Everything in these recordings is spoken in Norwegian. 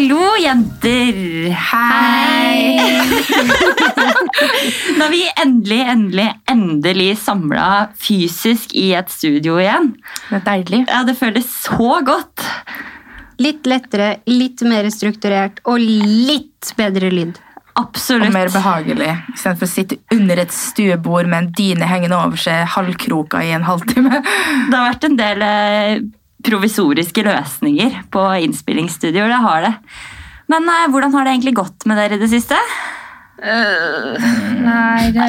Hallo, jenter! Hei! Nå er vi endelig, endelig, endelig samla fysisk i et studio igjen. Det er deilig. Ja, Det føles så godt. Litt lettere, litt mer strukturert og litt bedre lyd. Absolutt. Og mer behagelig. Istedenfor å sitte under et stuebord med en dyne hengende over seg halvkroka i en halvtime. Det har vært en del eh, provisoriske løsninger på innspillingsstudioer. Det har det. Men nei, hvordan har det egentlig gått med dere i det siste? Nei, det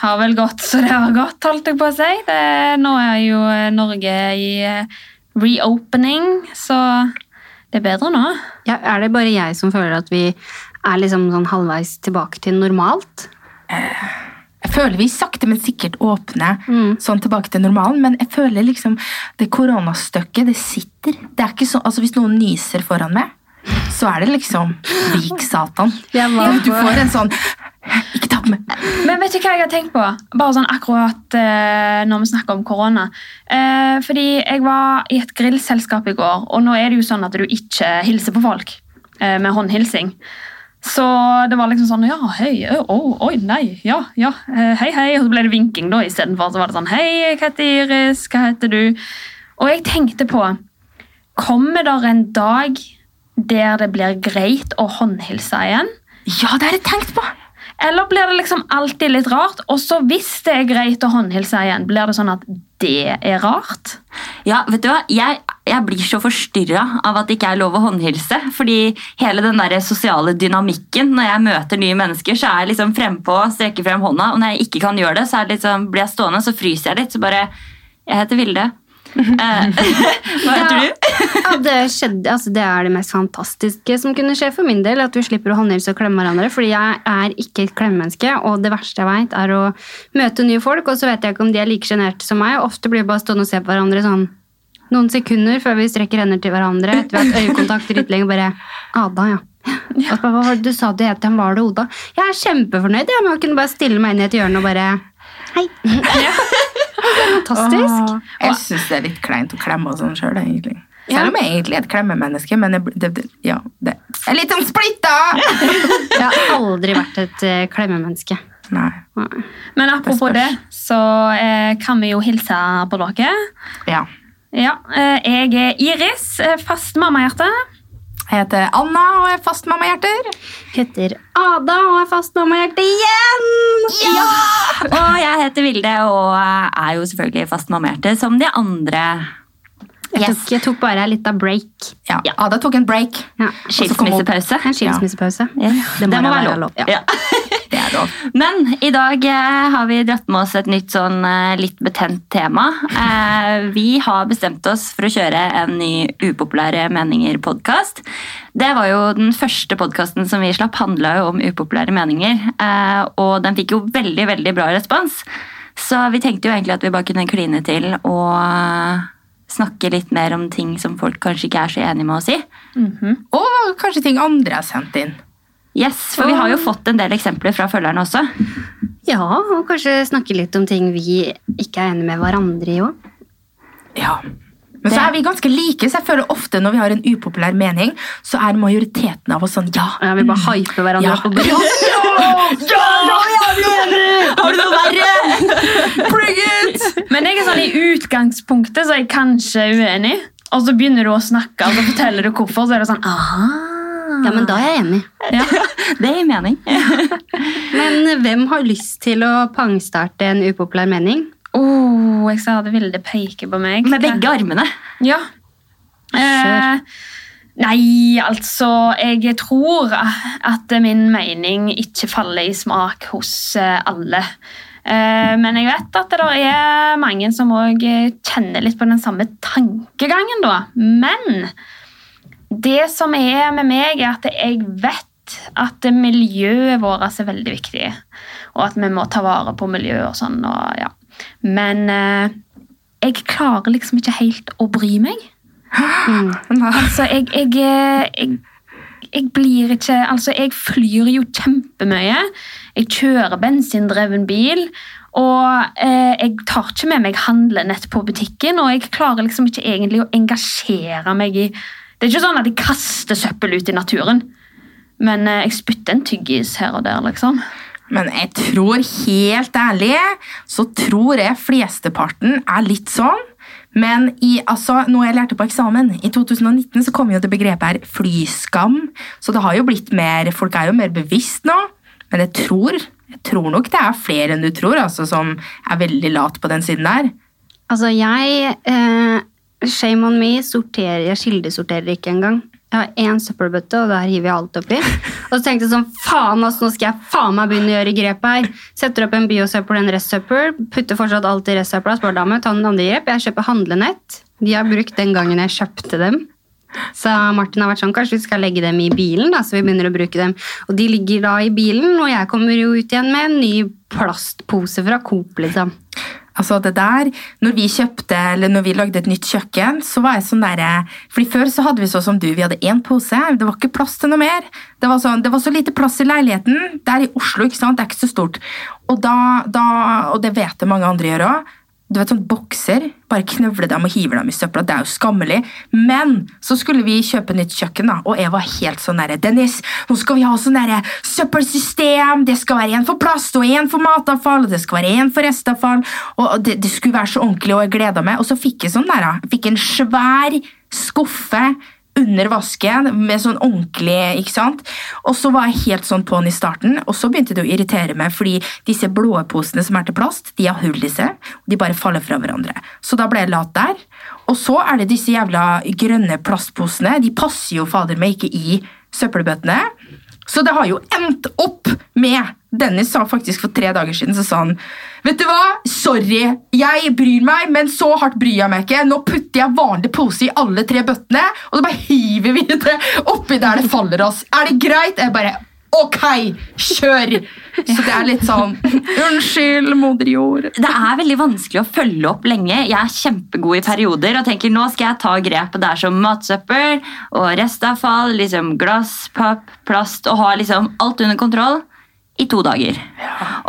har vel gått så det har gått, holdt jeg på å si. Det, nå er jo Norge i eh, reopening, så det er bedre nå. Ja, er det bare jeg som føler at vi er liksom sånn halvveis tilbake til normalt? Jeg føler vi sakte, men sikkert åpner sånn tilbake til normalen, men jeg føler liksom det koronastøkket, det sitter. Det er ikke så, altså Hvis noen nyser foran meg, så er det liksom vik satan. Du får en sånn Ikke ta på meg! Men vet du hva jeg har tenkt på? Bare sånn akkurat eh, når vi snakker om korona. Eh, fordi jeg var i et grillselskap i går, og nå er det jo sånn at du ikke hilser på folk eh, med håndhilsing. Så det var liksom sånn Ja, hei, ø, å, oi, nei, ja, ja, eh, hei, hei. Og så ble det vinking da istedenfor. Så var det sånn Hei, jeg heter Iris, hva heter du? Og jeg tenkte på Kommer der en dag der det blir greit å håndhilse igjen? Ja, det har jeg tenkt på! Eller blir det liksom alltid litt rart? Og så hvis det er greit å håndhilse igjen, blir det sånn at det er rart? Ja, vet du hva? Jeg, jeg blir så forstyrra av at det ikke er lov å håndhilse. Fordi hele den der sosiale dynamikken når jeg møter nye mennesker, så er jeg liksom frempå, strekker frem hånda. Og når jeg ikke kan gjøre det, så liksom, blir jeg stående, så fryser jeg litt. Så bare Jeg heter Vilde. Eh, Hva heter du? Ja, det, skjedde, altså det er det mest fantastiske som kunne skje for min del. At vi slipper å håndhilse og klemme hverandre. Fordi jeg er ikke et klemmemenneske, og det verste jeg vet, er å møte nye folk. Og så vet jeg ikke om de er like sjenerte som meg. Ofte blir vi bare stående og se på hverandre sånn noen sekunder før vi strekker hender til hverandre. Etter vi har hatt øyekontakt drittlenge. Bare Ada, ja. Ja. du sa du het? Var det Oda? Jeg er kjempefornøyd jeg, med å kunne bare stille meg inn i et hjørne og bare Hei. Fantastisk. Åh, jeg syns det er litt kleint å klemme og sånn sjøl, egentlig. Selv om jeg egentlig er et klemmemenneske, men jeg, det, det, ja, det er litt sånn splitta! Jeg har aldri vært et uh, klemmemenneske. Nei. Nei. Men apropos Det det, så uh, kan vi jo hilse på dere. Ja. Ja, uh, jeg er Iris, fast mammahjerte. Jeg heter Anna og er fast mammahjerter. Heter Ada og er fast mammahjerte igjen! Ja! Og jeg heter Vilde og er jo selvfølgelig fast mammahjerte som de andre. Jeg tok, jeg tok bare en liten break. Ja. Ja. Ada tok en break. Ja. Skilsmissepause. En skilsmissepause. Ja. Det må da være lov, ja. Ja. Lov. Men i dag eh, har vi dratt med oss et nytt sånn eh, litt betent tema. Eh, vi har bestemt oss for å kjøre en ny Upopulære meninger-podkast. Det var jo den første podkasten som vi slapp, handla jo om upopulære meninger. Og den fikk jo veldig, veldig bra respons. Så vi tenkte jo egentlig at vi bare kunne kline til og snakke litt mer om ting som folk kanskje ikke er så enige med oss i. Og kanskje ting andre har sendt inn. Yes, For vi har jo fått en del eksempler fra følgerne også. Ja, og kanskje snakke litt om ting vi ikke er enige med hverandre i òg. Ja. Men så er vi ganske like, så jeg føler ofte når vi har en upopulær mening, så er majoriteten av oss sånn ja. Ja, vi bare hyper hverandre Ja. opp og enige! Har du noe verre? Bring it! Men jeg er sånn i utgangspunktet så er jeg kanskje uenig. Og så begynner du å snakke, og så forteller du hvorfor, så er det sånn aha. Ja, men da er jeg enig. Ja. Det gir mening. Men hvem har lyst til å pangstarte en upopulær mening? Oh, jeg sa det ville peke på meg. Med begge armene. Ja. Eh, nei, altså Jeg tror at min mening ikke faller i smak hos eh, alle. Eh, men jeg vet at det er mange som òg kjenner litt på den samme tankegangen, da. Men det som er med meg, er at jeg vet at miljøet vårt er veldig viktig. Og at vi må ta vare på miljøet og sånn. Og, ja. Men eh, jeg klarer liksom ikke helt å bry meg. Altså, jeg, jeg, eh, jeg, jeg blir ikke Altså, jeg flyr jo kjempemye. Jeg kjører bensindreven bil. Og eh, jeg tar ikke med meg handlenett på butikken, og jeg klarer liksom ikke egentlig å engasjere meg i Det er ikke sånn at jeg kaster søppel ut i naturen, men eh, jeg spytter en tyggis her og der, liksom. Men jeg tror helt ærlig, så tror jeg flesteparten er litt sånn. Men i, altså, noe jeg lærte på eksamen, i 2019 så kom jo det begrepet her flyskam. Så det har jo blitt mer, folk er jo mer bevisst nå. Men jeg tror, jeg tror nok det er flere enn du tror, altså, som er veldig lat på den siden der. Altså, jeg eh, Shame on me, sorterer, jeg kildesorterer ikke engang. Jeg har én søppelbøtte, og der hiver jeg alt oppi. Og så tenkte jeg sånn, faen ass, nå skal jeg faen meg begynne å gjøre grep her. Setter opp en biosøppel og en restsøppel, putter fortsatt alt i restsøpla, spør da må jeg ta noen andre grep. Jeg kjøper handlenett. De har brukt den gangen jeg kjøpte dem. Så Martin har vært sånn, kanskje vi skal legge dem i bilen, da, så vi begynner å bruke dem. Og de ligger da i bilen, og jeg kommer jo ut igjen med en ny plastpose fra Coop, liksom. Altså det der, når vi kjøpte, eller når vi lagde et nytt kjøkken, så var jeg sånn der, fordi Før så hadde vi sånn som du, vi hadde én pose. Det var ikke plass til noe mer. Det var, sånn, det var så lite plass i leiligheten. Der i Oslo, ikke sant? det er ikke så stort. Og, da, da, og det vet jeg mange andre gjør òg du vet, sånn bokser, bare knøvler dem og hiver dem i søpla. Det er jo skammelig. Men så skulle vi kjøpe nytt kjøkken, da, og jeg var helt sånn derre Dennis, nå skal vi ha sånn derre søppelsystem! Det skal være én for plast og én for matavfall, og det skal være én for restavfall. Og det, det, skulle være så ordentlig, og jeg gleda meg. Og så fikk jeg sånn der, da. Fikk en svær skuffe under vasken med sånn ordentlig ikke sant? Og så var jeg helt sånn på den i starten, og så begynte det å irritere meg, fordi disse blå posene som er til plast, de har hull i seg, og de bare faller fra hverandre. Så da ble jeg lat der. Og så er det disse jævla grønne plastposene. De passer jo fader meg ikke i søppelbøttene. Så det har jo endt opp med Dennis sa faktisk for tre dager siden så sa han, Vet du hva? Sorry, jeg bryr meg, men så hardt bryr jeg meg ikke. Nå putter jeg vanlig pose i alle tre bøttene, og så bare hiver vi det oppi der det faller oss. Er det greit? Jeg bare Ok, kjør! Så det er litt sånn Unnskyld, moder jord. Det er veldig vanskelig å følge opp lenge. Jeg er kjempegod i perioder og tenker nå skal jeg ta grep. Det er som matsøppel og restavfall, liksom glass, papp, plast og ha liksom alt under kontroll i to dager.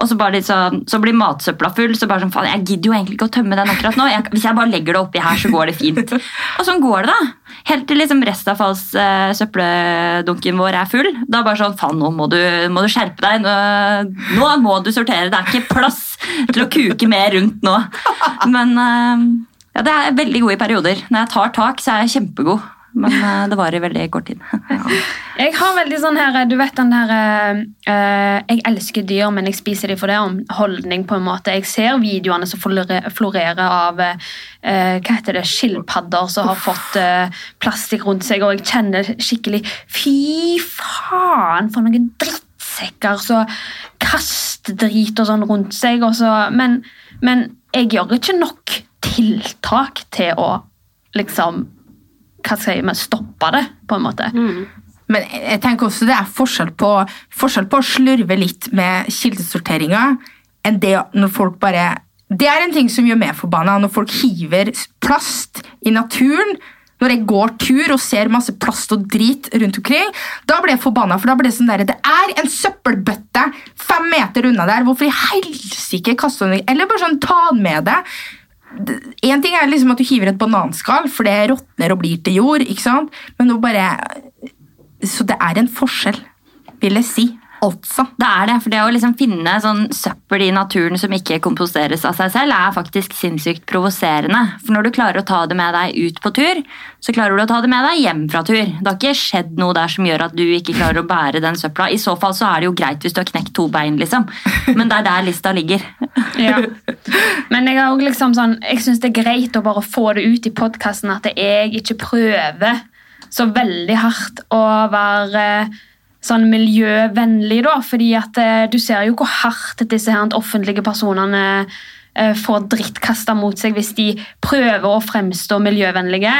Og så, bare litt sånn, så blir matsøpla full, så bare sånn, faen, jeg gidder jo egentlig ikke å tømme den akkurat nå. Jeg, hvis jeg bare legger det oppi her, så går det fint. Og sånn går det, da. Helt til liksom restavfallssøppeldunken vår er full. Da bare sånn, faen, nå må du, må du skjerpe deg. Nå, nå, må du sortere. Det er ikke plass til å kuke mer rundt nå. Men eh, ja, det er veldig god i perioder. Når jeg tar tak, så er jeg kjempegod. Men uh, det var i veldig kort tid. ja. Jeg har veldig sånn her, du vet den her uh, Jeg elsker dyr, men jeg spiser dem for det. om Holdning, på en måte. Jeg ser videoene som florerer av uh, hva heter det, skilpadder som har fått plastikk rundt seg, og jeg kjenner skikkelig Fy faen, for noen drittsekker som kaster drit og sånn rundt seg. Og så, men, men jeg gjør ikke nok tiltak til å liksom hva skal jeg, stoppe det, på en måte. Mm. Men jeg tenker også det er forskjell på, forskjell på å slurve litt med kildesorteringa enn det når folk bare Det er en ting som gjør meg forbanna, når folk hiver plast i naturen. Når jeg går tur og ser masse plast og drit rundt omkring, da blir jeg forbanna. For da blir det sånn der, det er en søppelbøtte fem meter unna der. Hvorfor i helsike kaste den Eller bare sånn, ta den med deg. En ting er liksom at du hiver et bananskall, for det råtner og blir til jord. ikke sant? Men nå bare Så det er en forskjell, vil jeg si. Altså. Det er det. for det å liksom finne sånn søppel i naturen som ikke komposteres av seg selv, er faktisk sinnssykt provoserende. For når du klarer å ta det med deg ut på tur, så klarer du å ta det med deg hjem fra tur. Det har ikke skjedd noe der som gjør at du ikke klarer å bære den søpla. I så fall så er det jo greit hvis du har knekt to bein, liksom. Men det er der lista ligger. ja. Men jeg, har liksom sånn, jeg syns det er greit å bare få det ut i podkasten at jeg ikke prøver så veldig hardt å være sånn miljøvennlig, da. fordi at eh, du ser jo hvor hardt disse her offentlige personene eh, får dritt kasta mot seg hvis de prøver å fremstå miljøvennlige,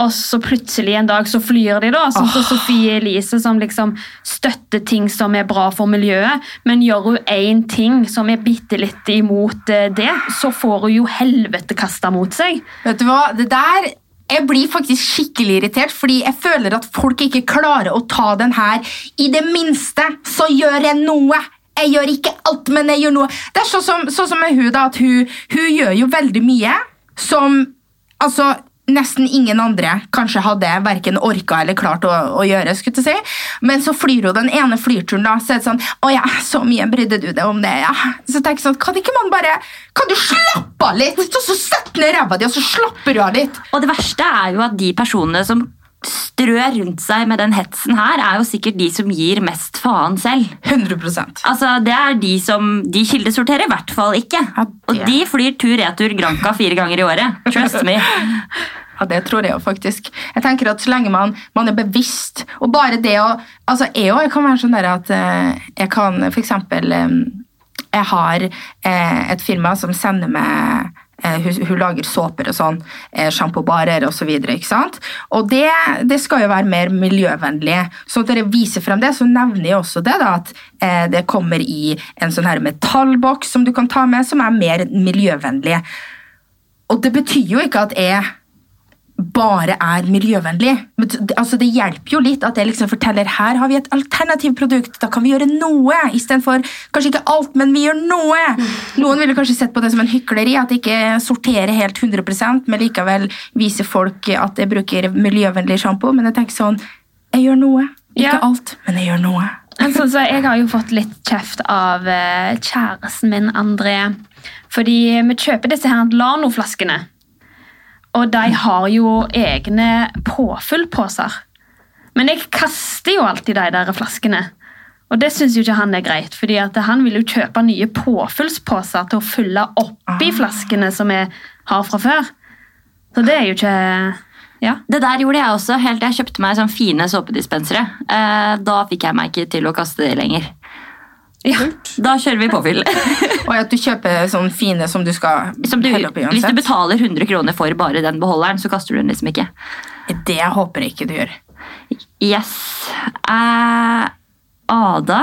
og så plutselig en dag så flyr de, da. Sånn som oh. Sofie Elise, som liksom støtter ting som er bra for miljøet. Men gjør hun én ting som er bitte litt imot eh, det, så får hun jo helvete kasta mot seg. Vet du hva, det der jeg blir faktisk skikkelig irritert, fordi jeg føler at folk ikke klarer å ta den her. I det minste så gjør jeg noe. Jeg gjør ikke alt, men jeg gjør noe. Det er sånn som, sånn som med hun da, at hun, hun gjør jo veldig mye som Altså, nesten ingen andre kanskje hadde verken orka eller klart å, å gjøre. skulle jeg si. Men så flyr hun den ene flyturen, da, så er det sånn Å ja, så mye brydde du deg om det, ja. Så jeg sånn, Kan ikke man bare Kan du slappe av litt? Så Sett ned ræva di, og så slapper du av litt. Og det verste er jo at de personene som strør rundt seg med den hetsen her, er jo sikkert de som gir mest faen selv. 100% Altså, Det er de som De kildesorterer i hvert fall ikke. Ja, Og de flyr tur-retur Granca fire ganger i året. Trust me. Ja, det tror jeg jo faktisk. Jeg tenker at Så lenge man, man er bevisst Og bare det å altså Jeg òg kan være sånn der at eh, jeg kan eksempel eh, Jeg har eh, et firma som sender meg hun, hun lager såper og sånn, eh, sjampobarer osv. Og det, det skal jo være mer miljøvennlig. Så dere viser frem det, så nevner jeg også det da, at eh, det kommer i en sånn her metallboks som du kan ta med, som er mer miljøvennlig. Og det betyr jo ikke at jeg bare er miljøvennlig. Men Altså, det hjelper jo litt at jeg liksom forteller her har vi et alternativt produkt. Da kan vi gjøre noe, istedenfor kanskje ikke alt, men vi gjør noe. Noen ville kanskje sett på det som en hykleri, at jeg ikke sorterer helt 100% men likevel viser folk at jeg bruker miljøvennlig sjampo. Men jeg tenker sånn Jeg gjør noe. Ikke Ja. alt, men jeg gjør noe. Men sånn, så jeg har jo fått litt kjeft av eh, kjæresten min, André. Fordi vi kjøper disse her Lano-flaskene. Og de har jo egne påfyllposer. Men jeg kaster jo alltid de der flaskene. Og det syns jo ikke han er greit, fordi han vil jo kjøpe nye påfyllsposer til å fylle oppi flaskene som vi har fra før. Så det er jo ikke Ja. Det der gjorde jeg også, helt til jeg kjøpte meg sånn fine såpedispensere. Eh, da fikk jeg meg ikke til å kaste det lenger. Ja. Da kjører vi påfyll. Og at du kjøper sånne fine som du skal Som du, helle oppi hvis du betaler 100 kroner for bare den beholderen, så kaster du den liksom ikke. Det håper jeg ikke du gjør. Yes. Uh, Ada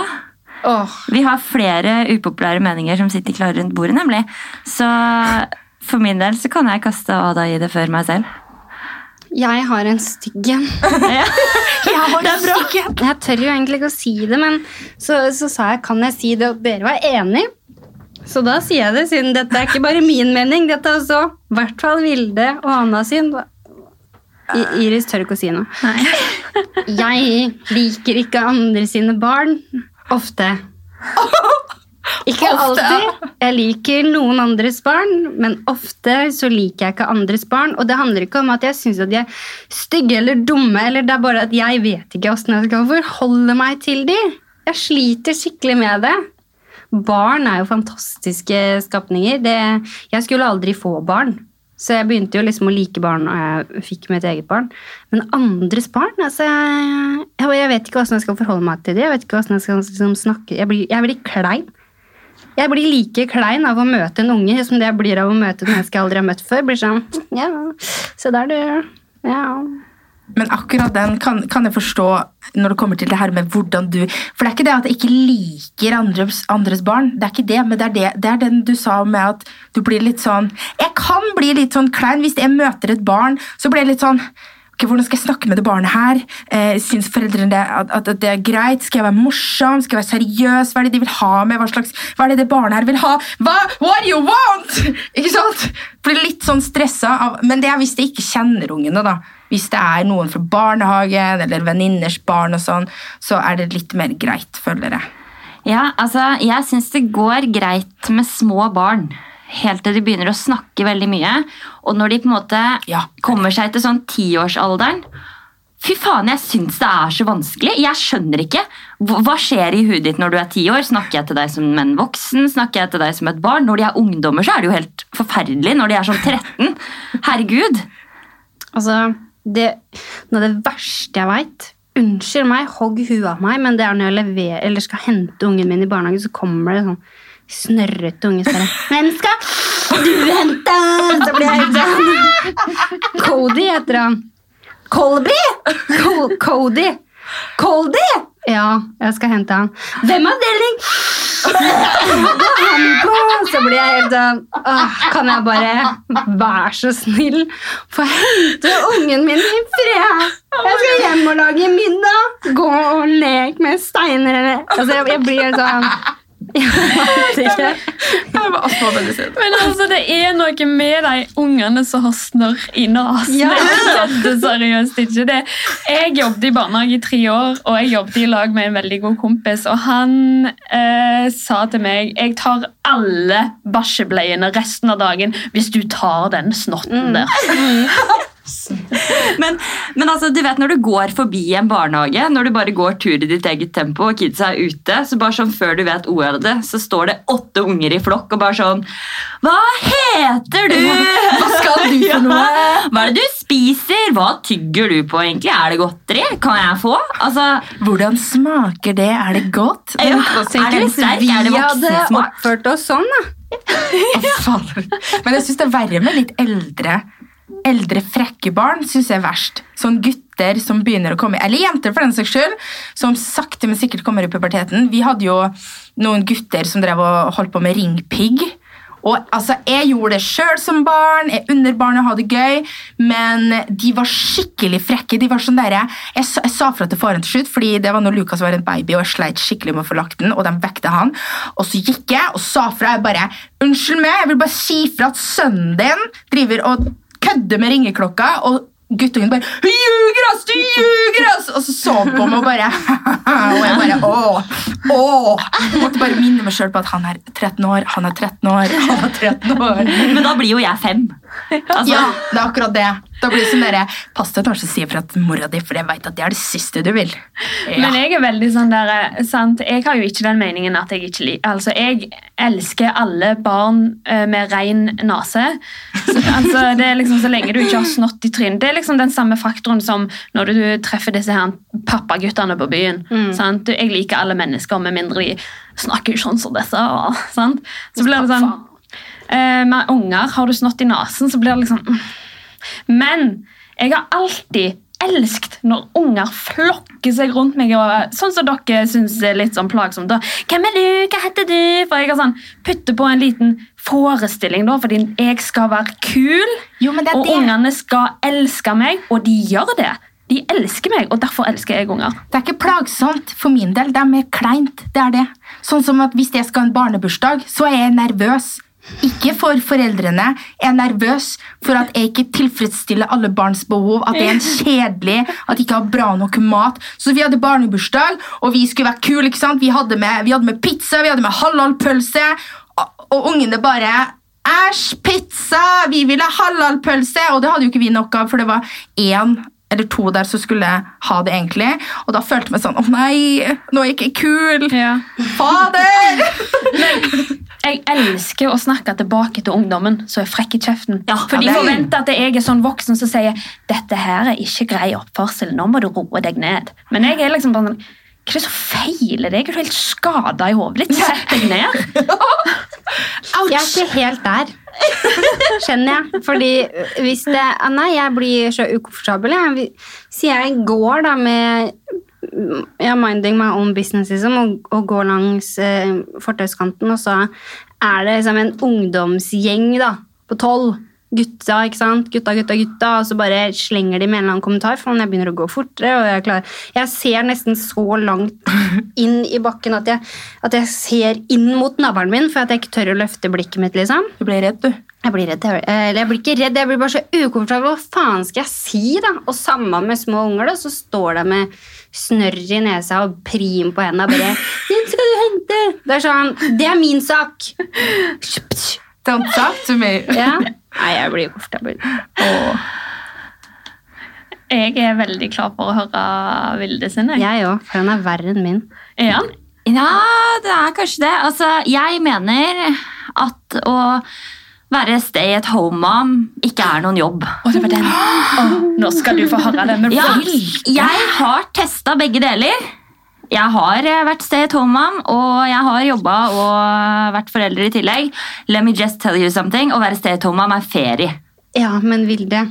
Vi har flere upopulære meninger som sitter klare rundt bordet, nemlig. Så for min del så kan jeg kaste Ada i det før meg selv. Jeg har en stygg en. Ja. det er bra. Jeg tør jo egentlig ikke å si det, men så, så sa jeg kan jeg si det, og dere var enig. Så da sier jeg det, siden dette er ikke bare min mening. Dette er også i hvert fall Vilde og Anna sin. I, Iris tør ikke å si noe. Nei. Jeg liker ikke andre sine barn. Ofte. Ikke Ofte. alltid. Jeg liker noen andres barn, men ofte så liker jeg ikke andres barn. Og det handler ikke om at jeg syns de er stygge eller dumme, eller det er bare at jeg vet ikke åssen jeg skal forholde meg til de. Jeg sliter skikkelig med det. Barn er jo fantastiske skapninger. Det, jeg skulle aldri få barn. Så jeg begynte jo liksom å like barn når jeg fikk mitt eget barn. Men andres barn altså, jeg, jeg vet ikke hvordan jeg skal forholde meg til det. Jeg vet ikke jeg skal liksom, snakke Jeg blir, jeg blir klein. Jeg blir like klein av å møte en unge som det jeg blir av å møte et menneske jeg aldri har møtt før. Blir sånn, ja, se der, du. Ja. Men akkurat den kan, kan jeg forstå når det kommer til det her med hvordan du For det er ikke det at jeg ikke liker andres, andres barn, det er ikke det, men det er, det, det er den du sa med at du blir litt sånn Jeg kan bli litt sånn klein hvis jeg møter et barn, så blir jeg litt sånn ok, Hvordan skal jeg snakke med det barnet her? Eh, Syns foreldrene at, at det er greit? Skal jeg være morsom? Skal jeg være seriøs? Hva er det de vil ha med? Hva, slags, hva er det det barnet her vil ha? Hva? What you want? Ikke sant? Blir litt sånn stressa av Men det er hvis jeg ikke kjenner ungene, da. Hvis det er noen fra barnehagen eller venninners barn, og sånn, så er det litt mer greit, føler jeg. Ja, altså, jeg syns det går greit med små barn. Helt til de begynner å snakke veldig mye. Og når de på en måte Ja. kommer seg til sånn tiårsalderen Fy faen, jeg syns det er så vanskelig. Jeg skjønner ikke. Hva skjer i huet ditt når du er ti år? Snakker jeg til deg som en voksen? Snakker jeg til deg som et barn? Når de er ungdommer, så er det jo helt forferdelig. Når de er sånn 13. Herregud. Altså, det, noe av det verste jeg veit Unnskyld meg, hogg huet av meg, men det er når jeg leverer, eller skal hente ungen min i barnehagen, så kommer det sånn snørrete unge som bare 'Hvem skal du hente?' Så blir jeg sånn Cody heter han. Colby! Co Cody. Coldy! Ja, jeg skal hente han. Hvem avdeling? Er han på! Så blir jeg helt sånn Kan jeg bare være så snill få hente ungen min i fred? Jeg skal hjem og lage middag. Gå og leke med steiner eller Altså, jeg blir helt sånn Jeg var astmamedisin. Men altså, det er noe med de ungene som har snørr i nesen. Ja. Jeg kødder seriøst ikke. Det. Jeg jobbet i barnehage i tre år, og jeg jobbet i lag med en veldig god kompis. Og han eh, sa til meg jeg tar alle bæsjebleiene resten av dagen hvis du tar den snotten der. Men, men altså, du vet når du går forbi en barnehage, når du bare går tur i ditt eget tempo, og kidsa er ute, så bare sånn før du vet ordet av det, så står det åtte unger i flokk og bare sånn Hva heter du? Hva skal du for noe? Hva er det du spiser? Hva tygger du på egentlig? Er det godteri? Kan jeg få? Altså, Hvordan smaker det? Er det godt? ja, er det sterk? Er det voksensmak? oppført oss sånn, da. Ja. Oh, Men jeg syns det er verre med litt eldre Eldre frekke barn synes jeg er verst. Sånn gutter som begynner å komme Eller jenter, for den saks skyld, som sakte, men sikkert kommer i puberteten. Vi hadde jo noen gutter som drev og holdt på med ringpigg. Og altså, Jeg gjorde det sjøl som barn, jeg under barnet hadde det gøy, men de var skikkelig frekke. de var sånn der, Jeg, sa- jeg sa fra til faren til slutt, fordi det var når Lukas var en baby og jeg sleit skikkelig med å få lagt den, og de vekte han. Og så gikk jeg og sa fra. jeg bare, Unnskyld meg, jeg vil bare si fra at sønnen din driver og kødder med ringeklokka. og Guttungen bare 'Hun ljuger, ass! Du ljuger, ass!' Og så så han på meg og bare Og jeg bare åh, åh. Jeg måtte bare minne meg sjøl på at han er 13 år, han er 13 år, han er 13 år. Men da blir jo jeg fem. Altså, Ja, det er akkurat det. Da blir det sånn dere, Pass deg når du si fra til mora di, for jeg vet at det er det siste du vil. Ja. Men jeg er veldig sånn der, eh, sant? Jeg har jo ikke den meningen at jeg ikke liker Altså, jeg elsker alle barn eh, med rein nese. Altså, det er liksom Så lenge du ikke har snott i trynet. Det er liksom den samme faktoren som når du treffer disse her pappaguttene på byen. Sant? Jeg liker alle mennesker, med mindre de snakker sånn som disse. Sant? Så blir det sånn eh, Med unger, har du snott i nesen, så blir det liksom mm. Men jeg har alltid elsket når unger flokker seg rundt meg. Og, sånn som dere syns er litt sånn plagsomt. Og, 'Hvem er du? Hva heter du?' For jeg har sånn, putter på en liten forestilling, da, fordi jeg skal være kul. Jo, men det og det. ungene skal elske meg, og de gjør det. De elsker meg, og derfor elsker jeg unger. Det er ikke plagsomt for min del, det er mer kleint. det er det. Sånn som at Hvis jeg skal ha en barnebursdag, så er jeg nervøs. Ikke for foreldrene. Jeg er nervøs for at jeg ikke tilfredsstiller alle barns behov. At jeg er en kjedelig, at jeg ikke har bra nok mat. Så vi hadde barnebursdag, og vi skulle være kule. ikke sant? Vi hadde med, vi hadde med pizza, vi hadde med halalpølse, og, og ungene bare Æsj, pizza! Vi ville ha halalpølse! Og det hadde jo ikke vi nok av, for det var én eller to der som skulle ha det egentlig. Og da følte jeg meg sånn Å nei, nå er jeg ikke kul! Fader! Jeg elsker å snakke tilbake til ungdommen som er frekk i kjeften. Ja, For de er- forventer at jeg er sånn voksen som sier dette her er ikke grei oppførsel, nå må du roe deg ned. Men jeg er liksom bare sånn Hva er det som feiler deg? Er du helt skada i hodet ditt? Sett deg ned. Jeg er ikke helt der. Skjønner jeg. Fordi hvis det Nei, jeg blir så ukomfortabel. Jeg. Så jeg går da med ja, minding my own business liksom, og, og går langs eh, fortauskanten, og så er det liksom en ungdomsgjeng da, på tolv. Gutta, ikke sant? Gutta, gutta, gutta. Og så bare slenger de med en eller annen kommentar. For jeg begynner å gå fortere. og Jeg, er jeg ser nesten så langt inn i bakken at jeg, at jeg ser inn mot navlen min, for at jeg ikke tør å løfte blikket mitt. liksom. Du blir redd, du. Jeg blir redd. Eller jeg blir ikke redd, jeg blir bare så ukomfortabel. Hva faen skal jeg si, da? Og sammen med små unger, da, så står det med snørr i nesa og prim på henda. bare 'Den skal du hente!' Det er sånn Det er min sak! Don't talk to me. Ja. Nei, jeg blir komfortabel. Åh. Jeg er veldig klar for å høre Vilde sin. jeg. Jeg òg, for han er verre enn min. Ja. Ja, det er kanskje det. Altså, jeg mener at å være stay at home-mom ikke er noen jobb. Oh, det var den. Oh, nå skal du få høre den. Ja, jeg har testa begge deler. Jeg har eh, vært stay at home-mom, og jeg har jobba og vært forelder i tillegg. Let me just tell you something. Å være stay at home-mom er ferie. Ja, men Vilde,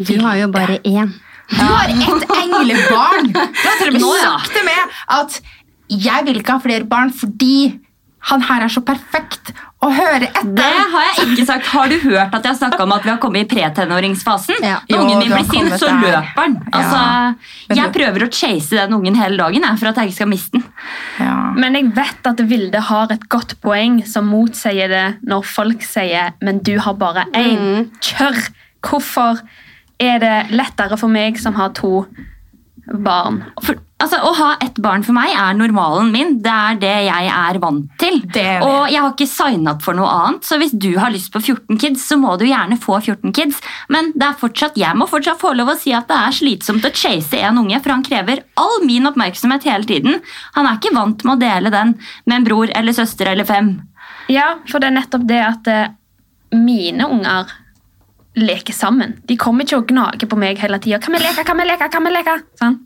du har jo bare én. Du har et englebarn! Du har til og med sagt til meg at jeg vil ikke ha flere barn fordi han her er så perfekt, å høre etter. Det har jeg ikke sagt. Har du hørt at jeg har snakka om at vi har kommet i pretenåringsfasen? Ja. Når Jo, ungen min blir sint, så løper den. Altså, Ja. Jeg prøver å chase den ungen hele dagen jeg, for at jeg ikke skal miste den. Ja. Men jeg vet at Vilde har et godt poeng som motsier det når folk sier 'men du har bare én'. Kjør! Hvorfor er det lettere for meg som har to barn? For, altså, Å ha ett barn for meg er normalen min. Det er det jeg er vant til. Er. Og jeg har ikke signa opp for noe annet, så hvis du har lyst på 14 kids, så må du gjerne få 14 kids. Men det er fortsatt, jeg må fortsatt få lov å si at det er slitsomt å chase en unge, for han krever all min oppmerksomhet hele tiden. Han er ikke vant med å dele den med en bror eller søster eller fem. Ja, for det er nettopp det at eh, mine unger leker sammen. De kommer ikke og gnager på meg hele tida. 'Kan vi leke? Kan vi leke? Kan vi leke?' Sånn.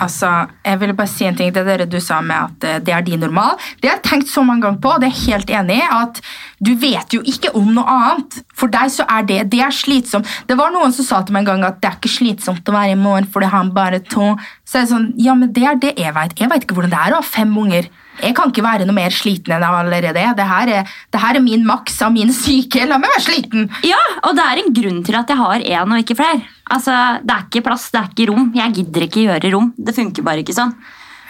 Altså, jeg ville bare si en ting til dere du sa med at eh, det er din normal. Det har jeg tenkt så mange ganger på, og det er helt enig i. At du vet jo ikke om noe annet. For deg så er det det er slitsomt. Det var noen som sa til meg en gang at det er ikke slitsomt å være i morgen fordi han bare to. Så er det sånn, ja, men det er det jeg vet. Jeg vet ikke hvordan det er å ha fem unger. Jeg kan ikke være noe mer sliten enn jeg allerede er. Det her er, det her er min maks av min syke. La meg være sliten. Ja, og det er en grunn til at jeg har én og ikke flere. Altså, Det er ikke plass, det er ikke rom. Jeg gidder ikke gjøre rom. Det funker bare ikke sånn.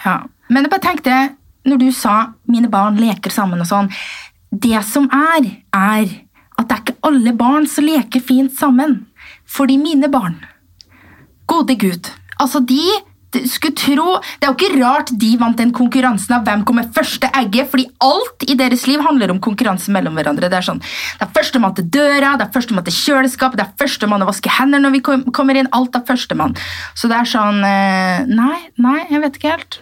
Ja, men jeg bare tenkte, når du sa mine barn leker sammen og sånn, det som er, er at det er ikke alle barn som leker fint sammen. Fordi mine barn, gode Gud, altså de, de skulle tro, det er jo ikke rart de vant den konkurransen av hvem kommer første egget, fordi alt i deres liv handler om konkurranse mellom hverandre. Det er sånn, det er førstemann til døra, det er førstemann til kjøleskapet, det er førstemann å vaske hender når vi kom- kommer inn, alt er førstemann. Så det er sånn, eh, nei, nei, jeg vet ikke helt.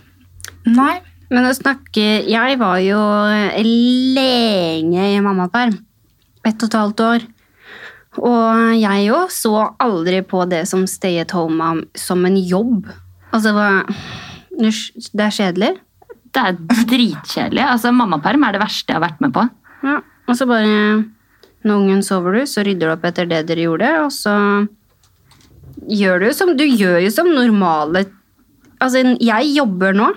Nei. Men å snakke Jeg var jo lenge i mammaperm. Ett og et halvt år. Og jeg jo så aldri på det som stay at home som en jobb. Altså, Det er kjedelig. Det er dritkjedelig. Altså, Mammaperm er det verste jeg har vært med på. Ja, og så bare Når ungen sover du, så rydder du opp etter det dere gjorde, og så gjør du som Du gjør jo som normale Altså, jeg jobber nå.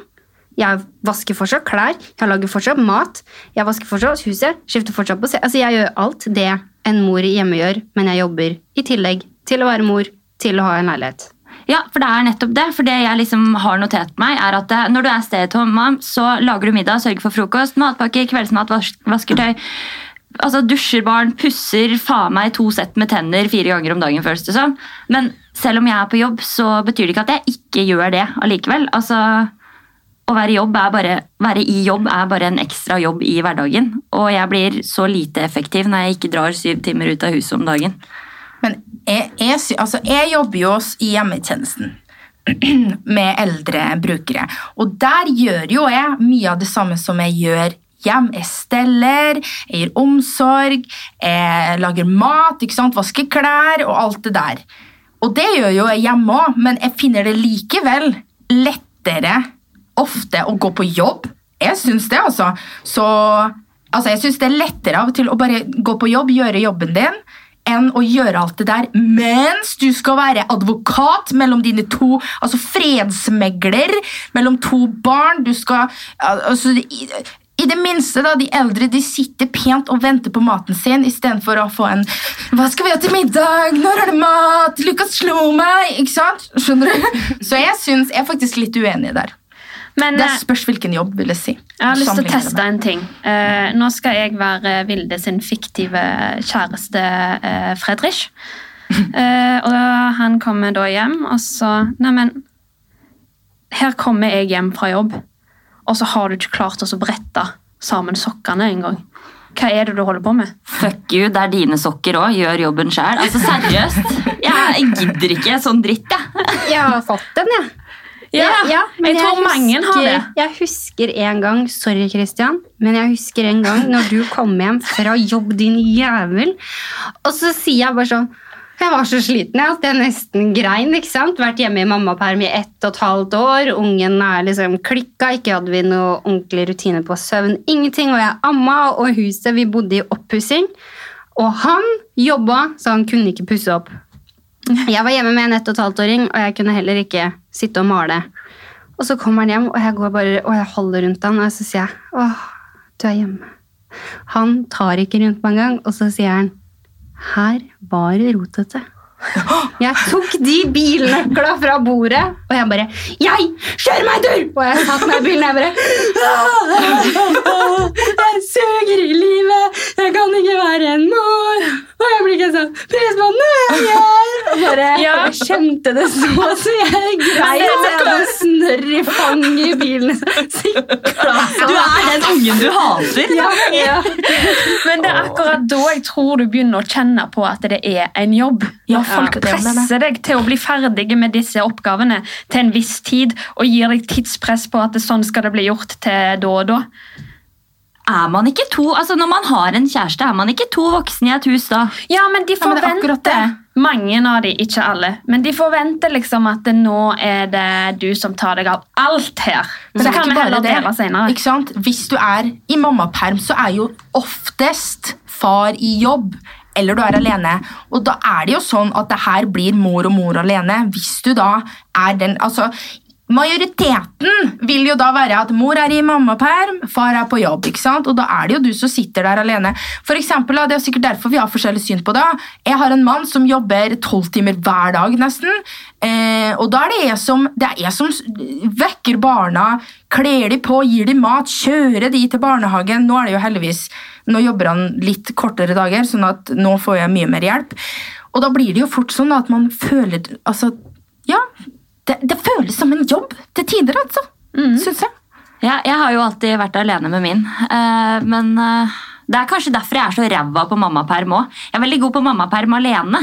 Jeg vasker fortsatt klær, jeg lager fortsatt mat, jeg vasker fortsatt huset, skifter fortsatt på se... Altså, jeg gjør alt det en mor hjemme gjør, men jeg jobber i tillegg til å være mor, til å ha en leilighet. Ja, for det er nettopp det. For det jeg liksom har notert meg, er at når du er stay at home så lager du middag, sørger for frokost, matpakke, kveldsmat, vas vasker tøy. Altså Dusjer barn, pusser faen meg to sett med tenner fire ganger om dagen. føles det som. Men selv om jeg er på jobb, så betyr det ikke at jeg ikke gjør det allikevel. Altså, å være, bare, være i jobb er bare en ekstra jobb i hverdagen. Og jeg blir så lite effektiv når jeg ikke drar syv timer ut av huset om dagen. Jeg, jeg, altså, jeg jobber jo i hjemmetjenesten med eldre brukere. Og der gjør jo jeg mye av det samme som jeg gjør hjem. Jeg steller, jeg gir omsorg, jeg lager mat, ikke sant? vasker klær og alt det der. Og det gjør jo jeg hjemme òg, men jeg finner det likevel lettere ofte å gå på jobb. Jeg syns det, altså. Så altså, jeg syns det er lettere av og til å bare gå på jobb, gjøre jobben din, enn å gjøre alt det der mens du skal være advokat mellom dine to Altså fredsmegler mellom to barn. Du skal altså, i, i det minste, da, de eldre de sitter pent og venter på maten sin istedenfor å få en 'Hva skal vi ha til middag? Når er det mat? Lukas slo meg!' Ikke sant? Skjønner du? Så jeg synes, Jeg er faktisk litt uenig der. Men Det eh, spørs hvilken jobb, vil jeg si. jeg har lyst til å teste en ting. Uh, nå skal jeg være Vilde sin fiktive kjæreste uh, Fredrik. Uh, og han kommer da hjem, og så Neimen, her kommer jeg hjem fra jobb, og så har du ikke klart å brette sammen sokkene engang. Hva er det du holder på med? Fuck you, det er dine sokker òg. Gjør jobben sjæl. Altså, seriøst. Jeg gidder ikke sånn dritt, jeg. Jeg har fått den, jeg. Ja, men jeg tror mange har det. Jeg husker en gang Sorry, Christian, men jeg husker en gang når du kom hjem fra jobb, din jævel. Og så sier jeg bare sånn Jeg var så sliten jeg, at jeg nesten grein. ikke sant? Vært hjemme i mammaperm i ett og et halvt år. Ungen er liksom klikka. Ikke hadde vi noe ordentlig rutine på søvn. Ingenting. Og jeg amma, og huset vi bodde i oppussing. Og han jobba, så han kunne ikke pusse opp. Jeg var hjemme med en ett og et halvt åring, og jeg kunne heller ikke sitte og male. Og så kommer han hjem, og jeg bare og jeg holder rundt han, og så sier jeg åh, du er hjemme. Han tar ikke rundt meg engang, og så sier han Her var det rotete. Jeg tok de bilnøkla fra bordet, og jeg bare Jeg kjører meg en tur! Og jeg satt meg i bilen, jeg bare Jeg suger i livet, jeg kan ikke være en mor. Og jeg blir ikke sånn Pris er her! Bare Ja. Jeg kjente det så, så jeg grein. med jeg hadde snørr i fanget i bilen. Sikla. Du er den ungen du hater! ja, ja. Men det er akkurat da jeg tror du begynner å kjenne på at det er en jobb. Ja, folk presser deg til å bli ferdig med disse oppgavene til en viss tid, og gir deg tidspress på at sånn skal det bli gjort til da og da. Er man ikke to, altså Når man har en kjæreste, er man ikke to voksne i et hus da? Ja, men de Ja, er forventer, mange av de, ikke alle, men de forventer liksom at det nå er det du som tar deg av alt her. Men Så kan vi heller dele senere. Ikke sant? Hvis du er i mammaperm, så er jo oftest far i jobb. Eller du er alene. Og da er det jo sånn at det her blir mor og mor alene. Hvis du da er den Altså, majoriteten vil jo da være at mor er i mammaperm, far er på jobb. ikke sant? Og da er det jo du som sitter der alene. For eksempel, Det er sikkert derfor vi har forskjellig syn på det. Jeg har en mann som jobber tolv timer hver dag, nesten. Eh, og da er det jeg som, det er jeg som vekker barna, kler de på, gir de mat, kjører de til barnehagen. Nå er det jo heldigvis, nå jobber han litt kortere dager, sånn at nå får jeg mye mer hjelp. Og da blir det jo fort sånn at man føler altså, Ja, det, det føles som en jobb til tider, altså. Syns jeg. Ja, jeg har jo alltid vært alene med min, Uh, men uh, det er kanskje derfor jeg er så ræva på mammaperm òg. Jeg er veldig god på mammaperm alene,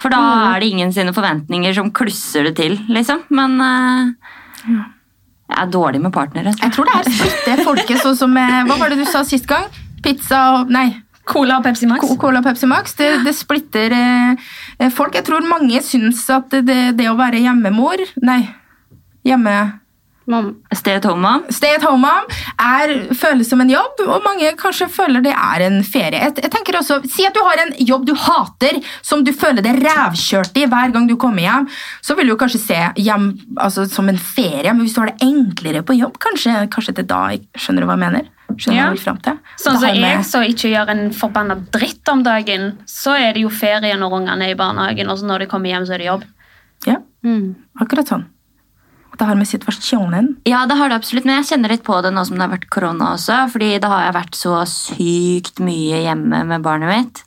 for da er det ingen sine forventninger som klusser det til, liksom. Men eh, jeg er dårlig med partnere. Jeg tror det her det folket sånn som Hva var det du sa sist gang? Pizza og Nei. Cola og Pepsi Max. Co- Cola og Pepsi Max. Det, det splitter eh, folk. Jeg tror mange syns at det, det å være hjemmemor Nei, hjemme... Mamma. Stay at home, mom. Stay at home mom er, føles som en jobb, og mange kanskje føler det er en ferie. Jeg, jeg tenker også, Si at du har en jobb du hater, som du føler deg rævkjørt i hver gang du kommer hjem. Så vil du kanskje se hjem altså, som en ferie, men hvis du har det enklere på jobb, kanskje, kanskje det da skjønner du hva jeg mener? Skjønner Ja. Sånn som så jeg som ikke gjør en forbanna dritt om dagen, så er det jo ferie når ungene er i barnehagen, og så når de kommer hjem, så er det jobb. Ja, Mm. akkurat sånn. Det har med situasjonen Ja, det har det absolutt, men jeg kjenner litt på det nå som det har vært korona også. fordi da har jeg vært så sykt mye hjemme med barnet mitt.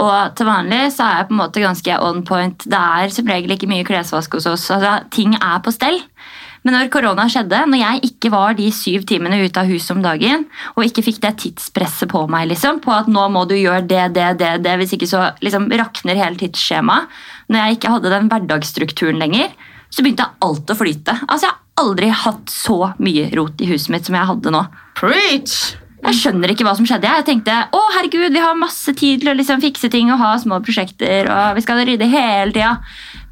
Og til vanlig så er jeg på en måte ganske on point. Det er som regel ikke mye klesvask hos oss. altså Ting er på stell. Men når korona skjedde, når jeg ikke var de syv timene ute av huset om dagen, og ikke fikk det tidspresset på meg liksom, på at nå må du gjøre det, det, det, det, hvis ikke så liksom rakner hele tidsskjemaet, når jeg ikke hadde den hverdagsstrukturen lenger, så begynte alt å flyte. Altså, Jeg har aldri hatt så mye rot i huset mitt som jeg hadde nå. Preach! Jeg skjønner ikke hva som skjedde. Jeg tenkte å herregud, vi har masse tid til å liksom fikse ting og ha små prosjekter. og vi skal rydde hele tida.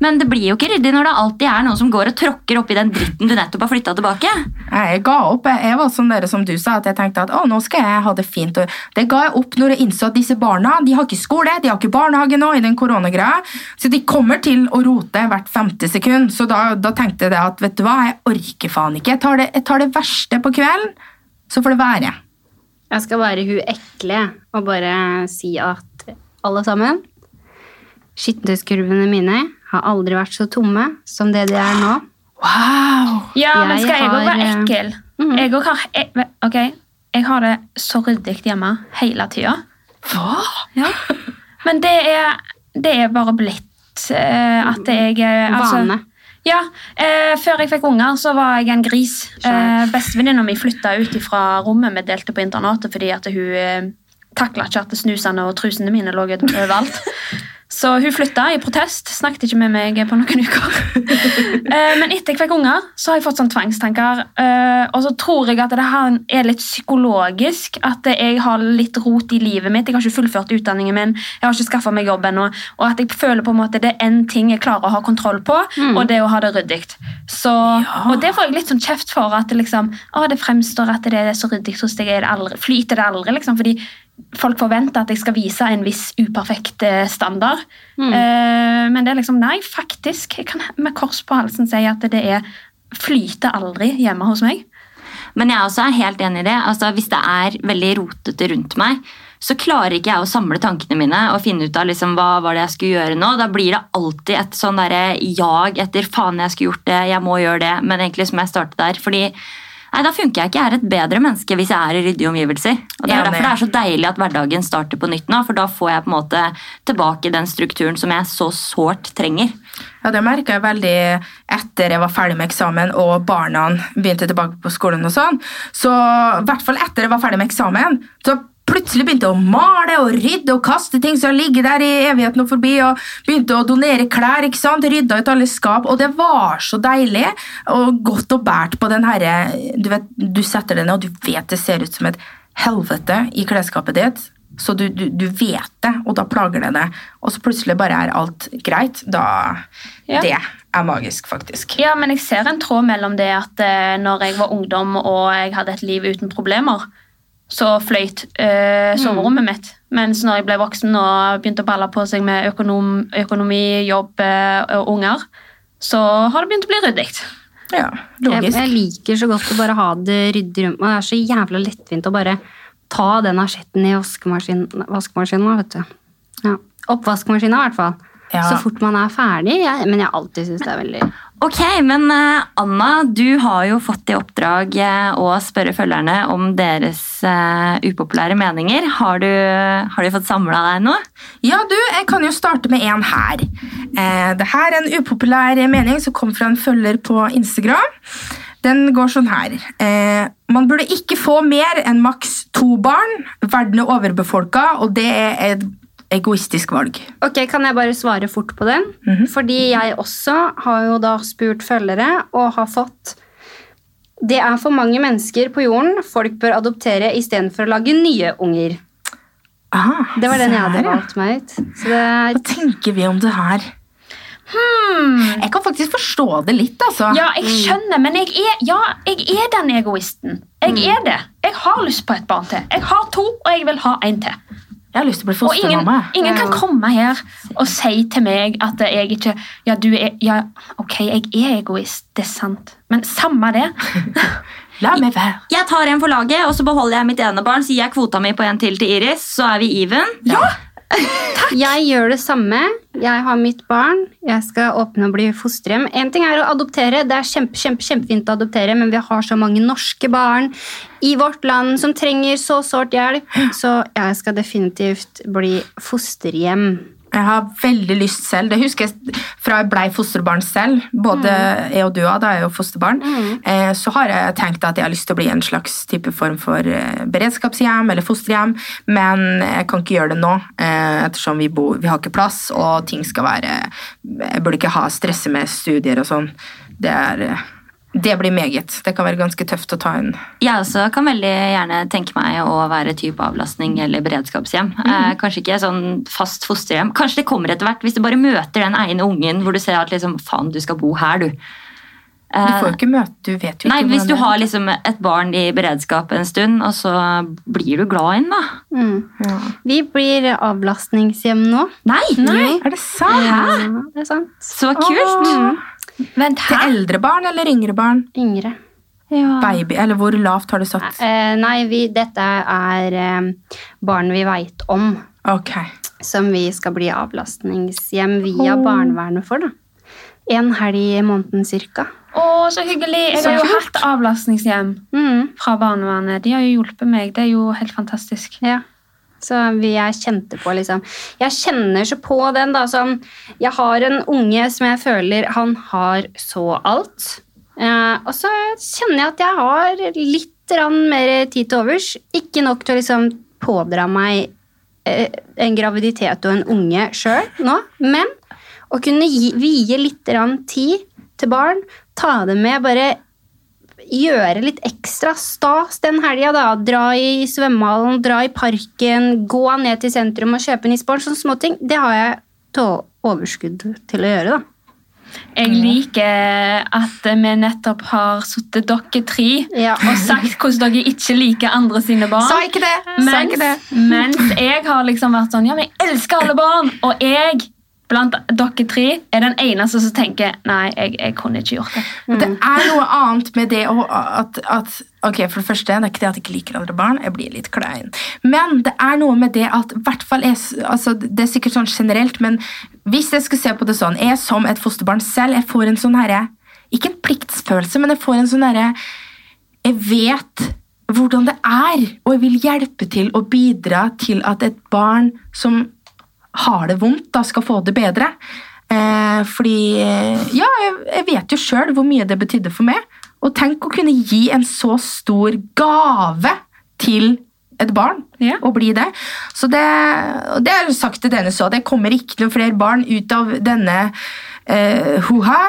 Men det blir jo ikke ryddig når det alltid er noen som går og tråkker oppi den dritten du nettopp har flytta tilbake. Jeg ga opp. Jeg var som dere som du sa, at jeg tenkte at å, nå skal jeg ha det fint. Det ga jeg opp når jeg innså at disse barna de har ikke skole, de har ikke barnehage nå i den koronagreia. Så de kommer til å rote hvert femte sekund. Så da, da tenkte jeg at vet du hva, jeg orker faen ikke. Jeg tar det, jeg tar det verste på kvelden, så får det være. Jeg skal være hun ekle og bare si at alle sammen Skittentøyskurvene mine har aldri vært så tomme som det de er nå. Wow! Ja, men skal jeg òg være eh, ekkel? Mm. Jeg, har, jeg, ok, jeg har det så ryddig hjemme hele tida. Hva? Men det er, det er bare blitt uh, at jeg eh, altså, Vane. Ja, eh, Før jeg fikk unger, så var jeg en gris. Eh, Bestevenninna mi flytta ut fra rommet vi delte på internatet fordi at hun eh, takla ikke at snusene og trusene mine lå overalt. Så hun flytta i protest. Snakket ikke med meg på noen uker. eh, men etter jeg fikk unger, så har jeg fått sånn tvangstanker. Eh, og så tror jeg at det her er litt psykologisk. At jeg har litt rot i livet mitt. Jeg har ikke fullført utdanningen min, jeg har ikke skaffa meg jobb ennå. Og at jeg føler på en måte det er én ting jeg klarer å ha kontroll på, og det er å ha det ryddig. Ja. Og det får jeg litt sånn kjeft for. At det liksom, det fremstår at det er så ryddig hos deg. Er det aldri, flyter det aldri? liksom, fordi folk forventer at jeg skal vise en viss uperfekt eh, standard. Eh, men det er liksom Nei, faktisk. Jeg kan med kors på halsen si at det er flyter aldri hjemme hos meg. Men jeg også er helt enig i det. Altså, hvis det er veldig rotete rundt meg, så klarer ikke jeg å samle tankene mine og finne ut av liksom, hva var det jeg skulle gjøre nå. Da blir det alltid et sånn derre jag etter faen jeg skulle gjort det, jeg må gjøre det. Men egentlig som jeg startet der. fordi Nei, Da funker jeg ikke. Jeg er et bedre menneske hvis jeg er i ryddige omgivelser. Og Det er derfor det er så deilig at hverdagen starter på nytt nå, for da får jeg på en måte tilbake den strukturen som jeg så sårt trenger. Ja, Det merka jeg veldig etter jeg var ferdig med eksamen og barna begynte tilbake på skolen. og sånn. Så i hvert fall etter jeg var ferdig med eksamen, så plutselig begynte å male og rydde og kaste ting som har ligget der i evigheten og forbi, og begynte å donere klær. ikke sant? Rydda ut alle skap, og det var så deilig og godt og bært på den herre Du vet, du setter den, og du vet det ser ut som et helvete i klesskapet ditt. Så du, du, du vet det, og da plager det deg. Og så plutselig bare er alt greit. Da Ja. Det er magisk, faktisk. Ja, men jeg ser en tråd mellom det at eh, når jeg var ungdom og jeg hadde et liv uten problemer, så fløyt eh, soverommet mitt. Mens når jeg ble voksen og begynte å balle på seg med økonom, økonomi, jobb eh, og unger, så har det begynt å bli ryddig. Ja, Jeg, logisk. jeg liker så godt å bare ha det ryddig rundt meg. Det er så jævla lettvint å bare ta den asjetten i vaskemaskinen, vaskemaskinen vet du. Ja. Oppvaskmaskinen i hvert fall. Ja. Så fort man er ferdig. Jeg, men jeg alltid syns det er veldig Ok, men eh, Anna, du har jo fått i oppdrag eh, å spørre følgerne om deres uh, upopulære meninger. Har du, har du fått samla deg nå? Ja, du, jeg kan jo starte med en her. Eh, det her er en upopulær mening som kom fra en følger på Instagram. Den går sånn her. Eh, man burde ikke få mer enn maks to barn. Verden er overbefolka, og det er et egoistisk valg. Ok, Kan jeg bare svare fort på den? Fordi jeg også har jo da spurt følgere og har fått Det er for mange mennesker på jorden folk bør adoptere istedenfor å lage nye unger. Aha, Det var den jeg hadde valgt meg ut. Så det Hva tenker vi om det her? Jeg kan faktisk forstå det litt, altså. Ja, jeg skjønner, men jeg er, ja, jeg er den egoisten. Jeg er det. Jeg har lyst på et barn til. Jeg har to, og jeg vil ha en til. Jeg har lyst til å bli Og ingen, fostermamma. ingen kan komme her og si til meg at jeg ikke Ja, du er Ja, ok, jeg er egoist, det er sant. Men samme det. La meg være. Jeg tar en for laget, og så beholder jeg mitt ene barn. Så gir jeg kvota mi på en til til Iris, så er vi even. Ja! Jeg gjør det samme. Jeg har mitt barn. Jeg skal åpne og bli fosterhjem. En ting er å adoptere. Det er kjempe, kjempe, kjempefint å adoptere, men vi har så mange norske barn i vårt land som trenger så sårt hjelp. Så jeg skal definitivt bli fosterhjem. Jeg har veldig lyst selv. Det husker jeg fra jeg blei fosterbarn selv. Både jeg og du da er jo fosterbarn. Eh, så har jeg tenkt at jeg har lyst til å bli en slags type form for eh, beredskapshjem eller fosterhjem, men jeg kan ikke gjøre det nå, eh, ettersom vi, bor, vi har ikke plass, og ting skal være Jeg burde ikke ha stresse med studier og sånn. Det er eh, det blir meget. Det kan være ganske tøft å ta en Jeg også kan veldig gjerne tenke meg å være type avlastning eller beredskapshjem. Eh, kanskje ikke sånn fast fosterhjem. Kanskje det kommer etter hvert, hvis du bare møter den ene ungen hvor du ser at liksom, faen, du skal bo her, du. Du får jo ikke møte Du vet jo Nei, ikke Hvis du har liksom et barn i beredskap en stund, og så blir du glad inn, da. Mm. ja. Vi blir avlastningshjem nå. Nei! Nei. Er det sant? Ja, det er sant. Så kult! Åh. Vent, Til eldre barn eller yngre barn? Yngre. Ja. Baby, eller hvor lavt har du satt? Eh, nei, vi, dette er eh, barn vi veit om. Ok. som vi skal bli avlastningshjem via barnevernet for. da. En helg i måneden cirka. Å, så hyggelig. Jeg har jo hatt avlastningshjem Mm, fra barnevernet. De har jo hjulpet meg. Det er jo helt fantastisk. ja. Så jeg kjente på, liksom. Jeg kjenner så på den, da. Sånn, jeg har en unge som jeg føler han har så alt. Eh, og så kjenner jeg at jeg har litt mer tid til overs. Ikke nok til å liksom pådra meg eh, en graviditet og en unge sjøl nå, men å kunne gi, vie litt tid til barn, ta det med, bare gjøre litt ekstra stas den helga. da. Dra i svømmehallen, dra i parken, gå ned til sentrum og kjøpe nissebarn. Sånne småting. Det har jeg overskudd til å gjøre, da. Jeg liker at vi nettopp har sittet dere tre Ja. og sagt hvordan dere ikke liker andre sine barn. Sa ikke det! Sa ikke det. Mens, mens jeg har liksom vært sånn Ja, men jeg elsker alle barn! Og jeg blant dere tre er den eneste som tenker nei, jeg, jeg kunne ikke gjort det. Mm. Det er noe annet med det å, at, at Ok, For det første, det er ikke det at jeg ikke liker andre barn. Jeg blir litt klein. Men det er noe med det at hvert fall altså, Det er sikkert sånn generelt, men hvis jeg skal se på det sånn Jeg som et fosterbarn selv, jeg får en sånn herre Ikke en pliktsfølelse, men jeg får en sånn herre Jeg vet hvordan det er, og jeg vil hjelpe til å bidra til at et barn som har det vondt, da skal få det bedre. Eh, fordi Ja, jeg, jeg vet jo sjøl hvor mye det betydde for meg. Og tenk å kunne gi en så stor gave til et barn. Ja. og bli det. Så det, det er sagt til denne så. Det kommer ikke noen flere barn ut av denne eh, hoha.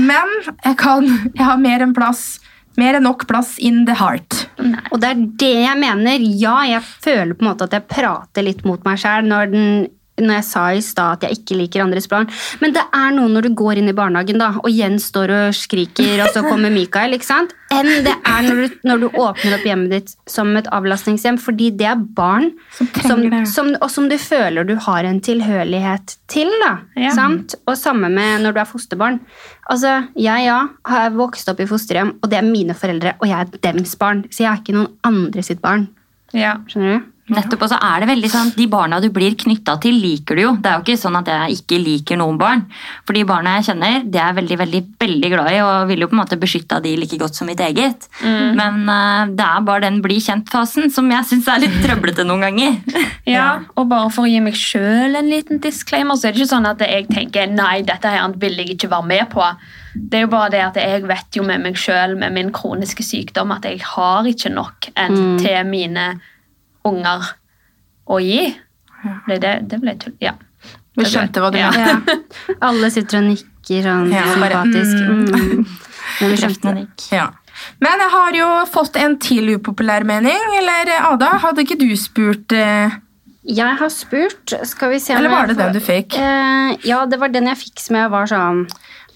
Men jeg, kan, jeg har mer enn plass. Mer enn nok plass in the heart. Og det er det jeg mener. Ja, jeg føler på en måte at jeg prater litt mot meg sjæl når, den- når jeg sa i stad at jeg ikke liker andres barn. Men det er noe når du går inn i barnehagen, da, og Jens står og skriker, og så kommer Mikael, ikke sant? Enn det er når du, når du åpner opp hjemmet ditt som et avlastningshjem, fordi det er barn Som som, som, og som du føler du har en tilhørighet til. da, Ja. sant? Og samme med når du er fosterbarn. Altså, Jeg ja, har vokst opp i fosterhjem, og det er mine foreldre, og jeg er dems barn. Så jeg er ikke noen andre sitt barn. Ja. Skjønner du? Nettopp, og så er det veldig sånn, De barna du blir knytta til, liker du jo. Det er jo ikke sånn at jeg ikke liker noen barn. For de barna jeg kjenner, det er veldig veldig, veldig glad i og vil jo på en måte beskytte de like godt som mitt eget. Men uh, det er bare den bli kjent-fasen som jeg syns er litt trøblete noen ganger. Ja, og bare for å gi meg sjøl en liten disclaimer, så er det ikke sånn at jeg tenker nei, dette her vil jeg ikke være med på. Det er jo bare det at jeg vet jo med meg sjøl, med min kroniske sykdom, at jeg har ikke nok enn til mine unger å gi. Ble det, det ble tull. Ja. Vi skjønte hva du Ja. mente. Ja. Alle sitter og nikker sånn Ja, sympatisk. mm. Mm. Men vi skjønte det. Ja. Men jeg har jo fått en til upopulær mening. Eller Ada, hadde ikke du spurt eh, Jeg har spurt Skal vi se om Eller var jeg det den du fikk? Eh, ja, det var den jeg fikk som jeg var sånn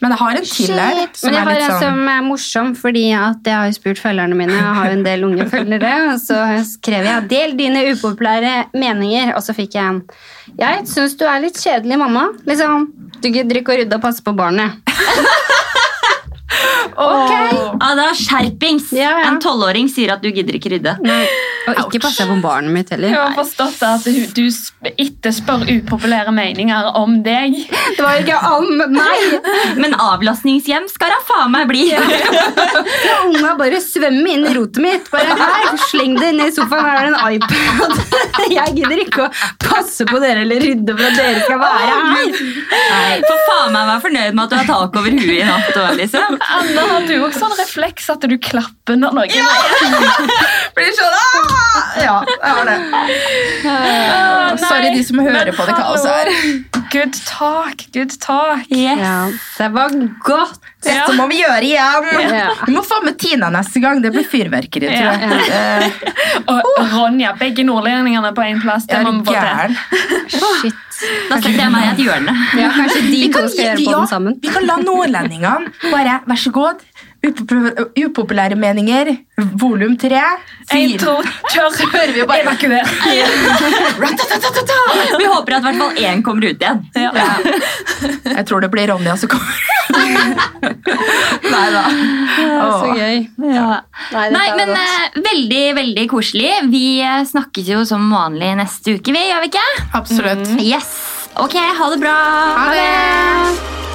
Men jeg har en til her. Men jeg er har litt en sånn som er morsom, fordi at jeg har spurt følgerne mine. Jeg har jo en del unge følgere. Og så skrev jeg 'del dine upopulære meninger', og så fikk jeg en 'Jeg syns du er litt kjedelig, mamma'. Liksom, Du gidder ikke å rydde og passe på barnet. Ok! Ja, det er skjerpings! Ja, ja. En tolvåring sier at du gidder ikke rydde. Og ikke passe på barnet mitt Jeg heller. har forstått at du- du sp- etterspør upopulære meninger om deg. Det var ikke om meg! Men avlastningshjem skal da faen meg bli! Unga bare svømmer inn i rotet mitt. Bare her, Sleng det ned i sofaen, her er det en iPad. Jeg gidder ikke å passe på dere eller rydde for at dere skal være her. Nei, For faen meg vær fornøyd med at du har tak over huet i natt. også, Liksom. Anna, har du også sånn refleks at du klapper når noen ja! Blir sånn ah! Ja, jeg har det. Uh, Sorry de som hører på det kaoset her. Good talk, good talk. Yes. Ja, det var godt. Dette må vi gjøre igjen. Ja. Vi må få med Tina neste gang. Det blir fyrverkeri, tror jeg. Eh, Og Ronja, begge nordlendingene på én plass. Det må er vi få til. Da setter jeg meg i et hjørne. Ja, kanskje de Vi to skal gjøre ja, den sammen. vi kan la nordlendingene bare Vær så god. Upopul- Upopulære meninger. Volum tre. To, kjør! hører vi bare- Evakuer. Vi håper at i hvert fall én kommer ut igjen. Ja. Jeg tror det blir Ronja som kommer. Nei da. Så gøy. Ja. Nei, Nei, men godt. eh, veldig, veldig koselig. Vi eh, snakkes jo som vanlig neste uke, vi, gjør vi ikke? Absolutt. Yes. Ok, ha det bra. Ha det.